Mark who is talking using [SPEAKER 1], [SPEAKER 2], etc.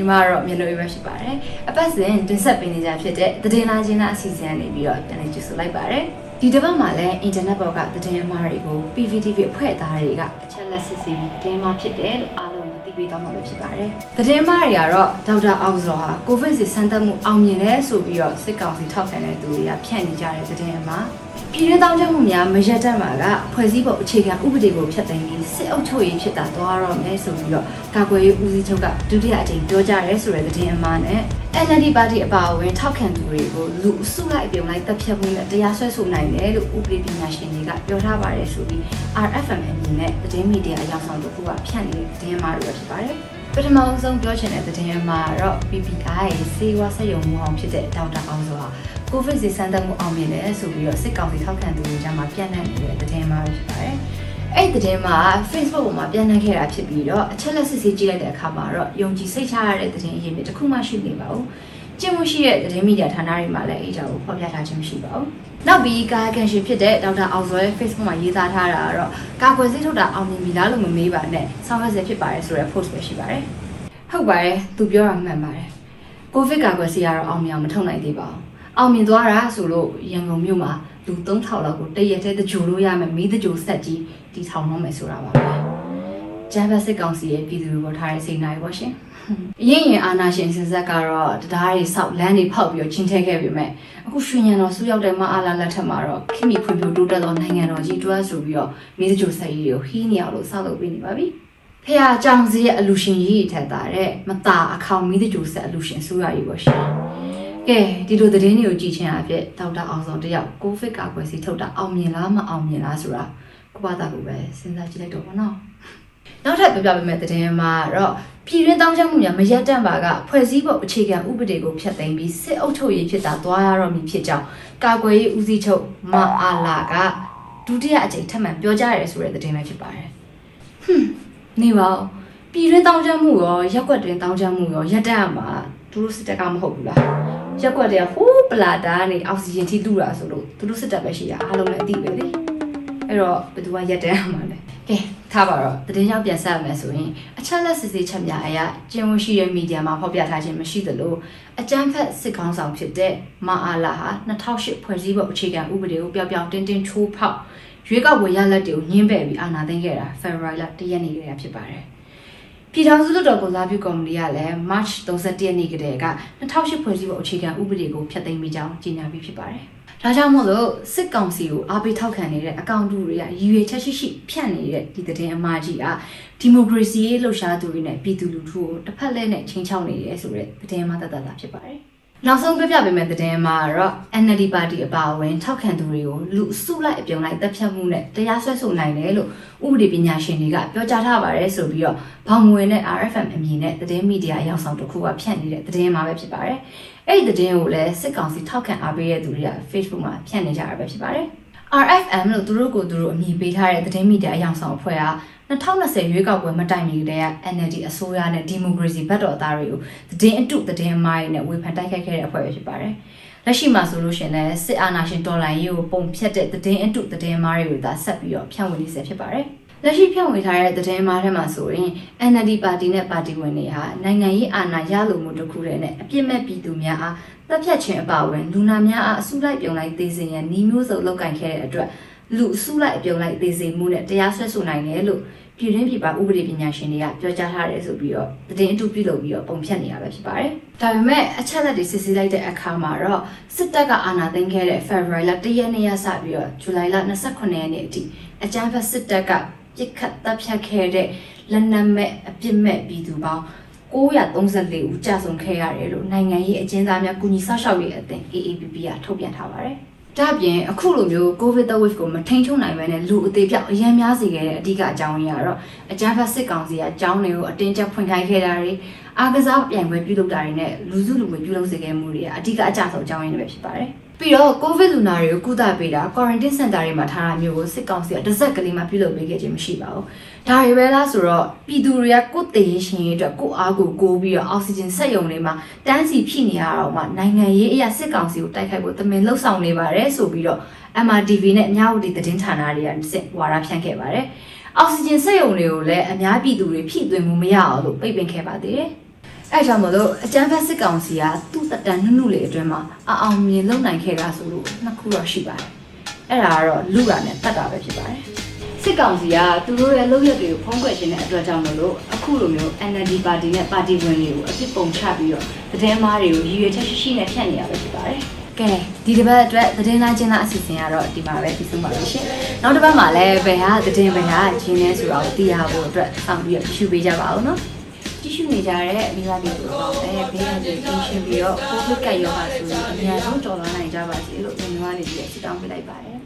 [SPEAKER 1] င်္ဂလာပါညီမတော့မြန်လို့ရရှိပါတယ်အပတ်စဉ်တင်ဆက်ပေးနေကြဖြစ်တဲ့သတင်းလာချင်းလားအစီအစဉ်နေပြီးတော့ပြန်လည်ကြိုဆိုလိုက်ပါတယ်ဒီတစ်ပတ်မှာလည်းအင်တာနက်ပေါ်ကသတင်းအမှားတွေကို PVTV အဖွဲ့သားတွေကအချက်လက်စစ်ဆေးပြီးတင်းမှာဖြစ်တယ်လို့အားလုံးသိပေးသွားမှာဖြစ်ပါတယ်သတင်းအမှားတွေကတော့ဒေါက်တာအောင်စောဟာကိုဗစ်စီစမ်းသပ်မှုအောင်မြင်တယ်ဆိုပြီးတော့စစ်ကောင်စီထောက်ခံတဲ့သူတွေကဖြန့်နေကြတဲ့သတင်းအမှား ပြည်တွင်းတောင်းတမှုများမရက်တတ်မှာကဖွဲ့စည်းပုံအခြေခံဥပဒေကိုဖျက်သိမ်းပြီးစစ်အုပ်ချုပ်ရေးဖြစ်တာသွားတော့မယ်ဆိုပြီးတော့ကာကွယ်ရေးဦးစီးချုပ်ကဒုတိယအကြိမ်ပြောကြားရဲဆိုတဲ့သတင်းအမှားနဲ့ NLD ပါတီအပါအဝင်ထောက်ခံသူတွေကိုလူအစုလိုက်အပြုံလိုက်တပ်ဖြတ်မှုနဲ့တရားစွဲဆိုနိုင်တယ်လို့ဥပဒေပညာရှင်တွေကပြောထားပါတယ်ဆိုပြီး RFM အနေနဲ့သတင်းမီဒီယာအရောက်ဆောင်တို့ကဖြန့်နေတဲ့သတင်းအမှားတွေဖြစ်ပါတယ်ပထမဆုံးပြောချင်တဲ့သတင်းအမှားကတော့ PPI စေဝါဆက်ယုံမှုအောင်ဖြစ်တဲ့ဒေါက်တာအောင်ဆိုတာ ကိုဗစ်စီစမ်းသပ်မှုအောင်မြင်တယ်ဆိုပြီးတော့စစ်ကောင်စီထောက်ခံသူတွေကြားမှာပြန့်နှံ့နေတဲ့သတင်းအမှားတွေဖြစ်ပါတယ်အဲ့ဒီသတင်းမှာ Facebook ပေါ်မှာပြန့်နှံ့ခဲ့တာဖြစ်ပြီးတော့အချက်လက်စစ်ဆေးကြည့်လိုက်တဲ့အခါမှာတော့ယုံကြည်စိတ်ချရတဲ့သတင်းအရင်းမြစ်တစ်ခုမှရှိနေပါဘူး။ကျင့်မှုရှိတဲ့သတင်းမီဒီယာဌာနတွေမှာလည်းအဲ့ဒါကိုဖော်ပြထားခြင်းမရှိပါဘူး။နောက်ပြီးကာယကံရှင်ဖြစ်တဲ့ဒေါက်တာအောင်စောရဲ့ Facebook မှာရေးသားထားတာကတော့ကာကွယ်စိတ်ထုတ်တာအောင်မြင်ပြီလားလို့မမေးပါနဲ့ဆောင်းရစေဖြစ်ပါတယ်ဆိုတဲ့ post ပဲရှိပါတယ်။ဟုတ်ပါတယ်သူပြောတာမှန်ပါတယ်။ကိုဗစ်ကာကွယ်ဆေးကတော့အောင်မြင်အောင်မထုတ်နိုင်သေးပါဘူး။ အောင်မြင်သွားတာဆိုလို့ရန်ကုန်မြို့မှာလူ3000လောက်ကိုတရက်တည်းတကြိုလို့ရမယ်မီးတကြိုဆက်ကြီးတီထောင်တော့မယ်ဆိုတာပါပဲ။ဂျမ်ဘတ်စစ်ကောင်စီရဲ့ပြည်သူတွေပေါ်ထားတဲ့စိတ်နိုင်ပါရှင်။အရင်ရင်အာနာရှင်စင်ဆက်ကတော့တရားတွေဆောက်လမ်းတွေဖောက်ပြီးတော့ချင်းထဲခဲ့ပြီမဲ့အခုရွှေညံတော်ဆူရောက်တဲ့မအားလာလက်ထက်မှာတော့ခင်မီဖွံ့ဖြိုးတိုးတက်သောနိုင်ငံတော်ကြီးတွဲဆိုပြီးတော့မီးတကြိုဆက်ကြီးတွေကိုဟီးနေအောင်လို့ဆောက်လုပ်ပေးနေပါပြီ။ဖះကြောင်စီရဲ့အလူရှင်ကြီးထက်တာတဲ့မตาအခေါင်မီးတကြိုဆက်အလူရှင်ဆိုရည်ပါရှင်။ ကဲဒီလိုသတင်းတွေကိုကြည့်ချင်းအဖြစ်ဒေါက်တာအောင်စောတယောက်ကိုဗစ်ကာကွယ်ဆေးထုတ်တာအောင်မြင်လားမအောင်မြင်လားဆိုတာကိုပါတာကိုပဲစဉ်းစားကြည့်လိုက်တော့ဘောနော်နောက်ထပ်ပြောပြပေးမယ့်သတင်းမှာတော့ပြည်တွင်းတောင်းချမှုများမရက်တန့်ပါကဖွဲ့စည်းပုံအခြေခံဥပဒေကိုဖျက်သိမ်းပြီးစစ်အုပ်ချုပ်ရေးဖြစ်တာသွားရတော့မည်ဖြစ်ကြောင်းကာကွယ်ရေးဦးစီးချုပ်မအားလာကဒုတိယအကြိမ်ထပ်မံပြောကြားရဲဆိုတဲ့သတင်းပဲဖြစ်ပါတယ်ဟွန်းနေပါဦးပြည်တွင်းတောင်းချမှုရောရက်ွက်တွင်တောင်းချမှုရောရက်တန့်မှာသူတို့စစ်တပ်ကမဟုတ်ဘူးလား ရက်ွက်တွေကဟိုးပလာတာကနေအောက်ဆီဂျင်ထိတူတာဆိုလို့သူတို့စစ်တပ်ပဲရှိတာအားလုံးလည်းအသိပဲလေအဲ့တော့ဘယ်သူကရက်တန့်မှာလဲကဲထားပါတော့တည်င်းရောက်ပြန်ဆက်ရမယ်ဆိုရင်အချက်လက်စစ်ဆေးချက်များအရာကျင်းဝရှိတဲ့မီဒီယာမှာဖော်ပြထားခြင်းမရှိသလိုအကြမ်းဖက်စစ်ကောင်းဆောင်ဖြစ်တဲ့မအားလာဟာ2008ဖွဲ့စည်းပုံအခြေခံဥပဒေကိုပျောက်ပျောက်တင်းတင်းချိုးဖောက်ရွေးကောက်ပွဲရလဒ်တွေကိုညှင်းပယ်ပြီးအာဏာသိမ်းခဲ့တာ February လ1ရက်နေ့ကဖြစ်ပါတယ် ပြည်ထောင်စုလွှတ်တော်ကိုစားပြုကော်မတီကလည်း March 31ရက်နေ့ကတည်းက2008ဖွဲ့စည်းပုံအခြေခံဥပဒေကိုဖျက်သိမ်းပြီးကြောင်းကြေညာပြီးဖြစ်ပါတယ်။ဒါကြောင့်မို့လို့စစ်ကောင်စီကိုအားပေးထောက်ခံနေတဲ့အကောင့်တူတွေကရည်ရွယ်ချက်ရှိရှိဖြန့်နေတဲ့ဒီသတင်းအမှားကြီးကဒီမိုကရေစီရေးလှုပ်ရှားသူတွေနဲ့ပြည်သူလူထုကိုတစ်ဖက်လဲနဲ့ချင်းချောက်နေရဲဆိုတဲ့သတင်းအမှားတတ်တာဖြစ်ပါတယ်။ နောက်ဆုံးပြပြပေးမယ့်သတင်းမှာတော့ NLD ပါတီအပါအဝင်ထောက်ခံသူတွေကိုလူအစုလိုက်အပြုံလိုက်တပ်ဖြတ်မှုနဲ့တရားစွဲဆိုနိုင်တယ်လို့ဥပဒေပညာရှင်တွေကပြောကြားထားပါတယ်ဆိုပြီးတော့ဘောင်မွေနဲ့ RFM အမည်နဲ့သတင်းမီဒီယာအရောက်ဆောင်တစ်ခုကဖြန့်နေတဲ့သတင်းမှာပဲဖြစ်ပါတယ်။အဲ့ဒီသတင်းကိုလည်းစစ်ကောင်စီထောက်ခံအားပေးတဲ့သူတွေက Facebook မှာဖြန့်နေကြတာပဲဖြစ်ပါတယ်။ RFM လို့သူတို့ကိုသူတို့အမည်ပေးထားတဲ့သတင်းမီဒီယာအရောက်ဆောင်အဖွဲ့က 2020ရွေးကောက်ပွဲမတိုင်မီကတည်းက NLD အစိုးရနဲ့ဒီမိုကရေစီဘက်တော်သားတွေကိုသတင်းအတုသတင်းအမှားတွေနဲ့ဝေဖန်တိုက်ခိုက်ခဲ့တဲ့အဖွဲ့ပဲဖြစ်ပါတယ်။လက်ရှိမှာဆိုလို့ရှင်လည်းစစ်အာဏာရှင်တော်လှန်ရေးကိုပုံဖြတ်တဲ့သတင်းအတုသတင်းအမှားတွေကိုသာဆက်ပြီးတော့ဖြန့်ဝေနေစေဖြစ်ပါတယ်။လက်ရှိဖြန့်ဝေထားတဲ့သတင်းမှားထဲမှာဆိုရင် NLD ပါတီနဲ့ပါတီဝင်တွေဟာနိုင်ငံရေးအာဏာရလိုမှုတစ်ခုတည်းနဲ့အပြစ်မဲ့ပြည်သူများအားတပ်ဖြတ်ခြင်းအပါအဝင်လူနာများအားအစုလိုက်ပြုံလိုက်သေးစေရန်နှီးမျိုးစုံလောက်ကင်ခဲ့တဲ့အတွက် လူအစုလိုက်အပြုံလိုက်သေးစေမှုနဲ့တရားစွဲဆိုနိုင်တယ်လို့ပြည်တွင်းပြည်ပဥပဒေပညာရှင်တွေကပြောကြားထားတယ်ဆိုပြီးတော့သတင်းအတူပြုလုပ်ပြီးတော့ပုံဖြတ်နေတာပဲဖြစ်ပါတယ်။ဒါပေမဲ့အချက်လက်တွေစစ်ဆေးလိုက်တဲ့အခါမှာတော့စစ်တပ်ကအာဏာသိမ်းခဲ့တဲ့ February လ1ရက်နေ့ရစပြီးတော့ July လ28ရက်နေ့အထိအကြမ်းဖက်စစ်တပ်ကပြစ်ခတ်တပ်ဖြတ်ခဲ့တဲ့လက်နက်မဲ့အပြစ်မဲ့ပြည်သူပေါင်း934ဦးကြာဆုံးခဲ့ရတယ်လို့နိုင်ငံရေးအကျဉ်းသားများကုညီဆောက်ရှောက်ရေးအသင်း AAPP ကထုတ်ပြန်ထားပါတယ်။ ဒါ့အပြင်အခုလိုမျိုး COVID wave ကိုမထိန်ချုံနိုင်ဘဲနဲ့လူအသေးပြောက်အရန်များစေခဲ့တဲ့အဓိကအကြောင်းရင်းကတော့အကြမ်းဖက်စစ်ကောင်စီကအကြောင်းတွေကိုအတင်းကျပ်ဖွင့်ခိုင်းခဲ့တာတွေအားကစားပြိုင်ပွဲပြုလုပ်တာတွေနဲ့လူစုလူဝေပြုလုပ်စေခဲ့မှုတွေကအဓိကအကြဆုံးအကြောင်းရင်းတွေပဲဖြစ်ပါတယ်။ ပြီးတော့ COVID လူနာတွေကိုကုသပေးတာ quarantine center တွေမှာထားတာမျိုးကိုစစ်ကောင်စီကတစ်စက်ကလေးမှပြုလုပ်ပေးခဲ့ခြင်းမရှိပါဘူး။ဒါတွေပဲလားဆိုတော့ပြည်သူတွေကကိုယ်တည်ရှင်ရေးအတွက်ကိုအားကိုကိုးပြီးတော့အောက်ဆီဂျင်စက်ရုံတွေမှာတန်းစီဖြစ်နေရတော့မှနိုင်ငံရေးအရာစစ်ကောင်စီကိုတိုက်ခိုက်ဖို့တမင်လှုပ်ဆောင်နေပါတယ်ဆိုပြီးတော့ MRTV နဲ့အများဝတီသတင်းဌာနတွေကစစ်ဝါဒဖြန့်ခဲ့ပါတယ်။အောက်ဆီဂျင်စက်ရုံတွေကိုလည်းအများပြည်သူတွေဖြည့်သွင်းမှုမရအောင်လို့ပိတ်ပင်ခဲ့ပါသေးတယ်။ အဲကြောင့်မလို့အကျန်းဖက်စစ်ကောင်စီကသူ့တက်တန်နှုတ်နှုတ်လေးအတွင်းမှာအအောင်မြင်လုံနိုင်ခဲ့တာဆိုလို့နှစ်ခုတော့ရှိပါတယ်အဲ့ဒါကတော့လူရနဲ့တတ်တာပဲဖြစ်ပါတယ်စစ်ကောင်စီကသူတို့ရဲ့လုပ်ရက်တွေကိုဖုံးကွယ်ခြင်းတဲ့အတွက်ကြောင့်မလို့အခုလိုမျိုး NLD ပါတီနဲ့ပါတီဝင်တွေကိုအဖြစ်ပုံချပြီးတော့သတင်းမားတွေကိုရည်ရွယ်ချက်ရှိရှိနဲ့ဖြန့်နေရပဲဖြစ်ပါတယ်ကဲဒီတစ်ပတ်အတွက်သတင်းလာချင်းလာအစီအစဉ်ကတော့ဒီမှာပဲပြီးဆုံးပါပြီရှင်နောက်တစ်ပတ်မှာလည်းဘယ်ဟာသတင်းဘယ်ဟာဂျင်းလဲဆိုတာကိုသိရဖို့အတွက်ဆောင်ပြီးတော့ရှုပေးကြပါဦးနော် ကြည့်ရှုနေကြတဲ့မိဘတွေကိုတော့အဲဘေးရန်တွေပြင်ရှင်းပြီးတော့ကိုဗစ်ကပ်ရောဂါဆိုရင်အများဆုံးကြော်လွှားနိုင်ကြပါစေလို့ညီမလေးတွေဆုတောင်းပေးလိုက်ပါတယ်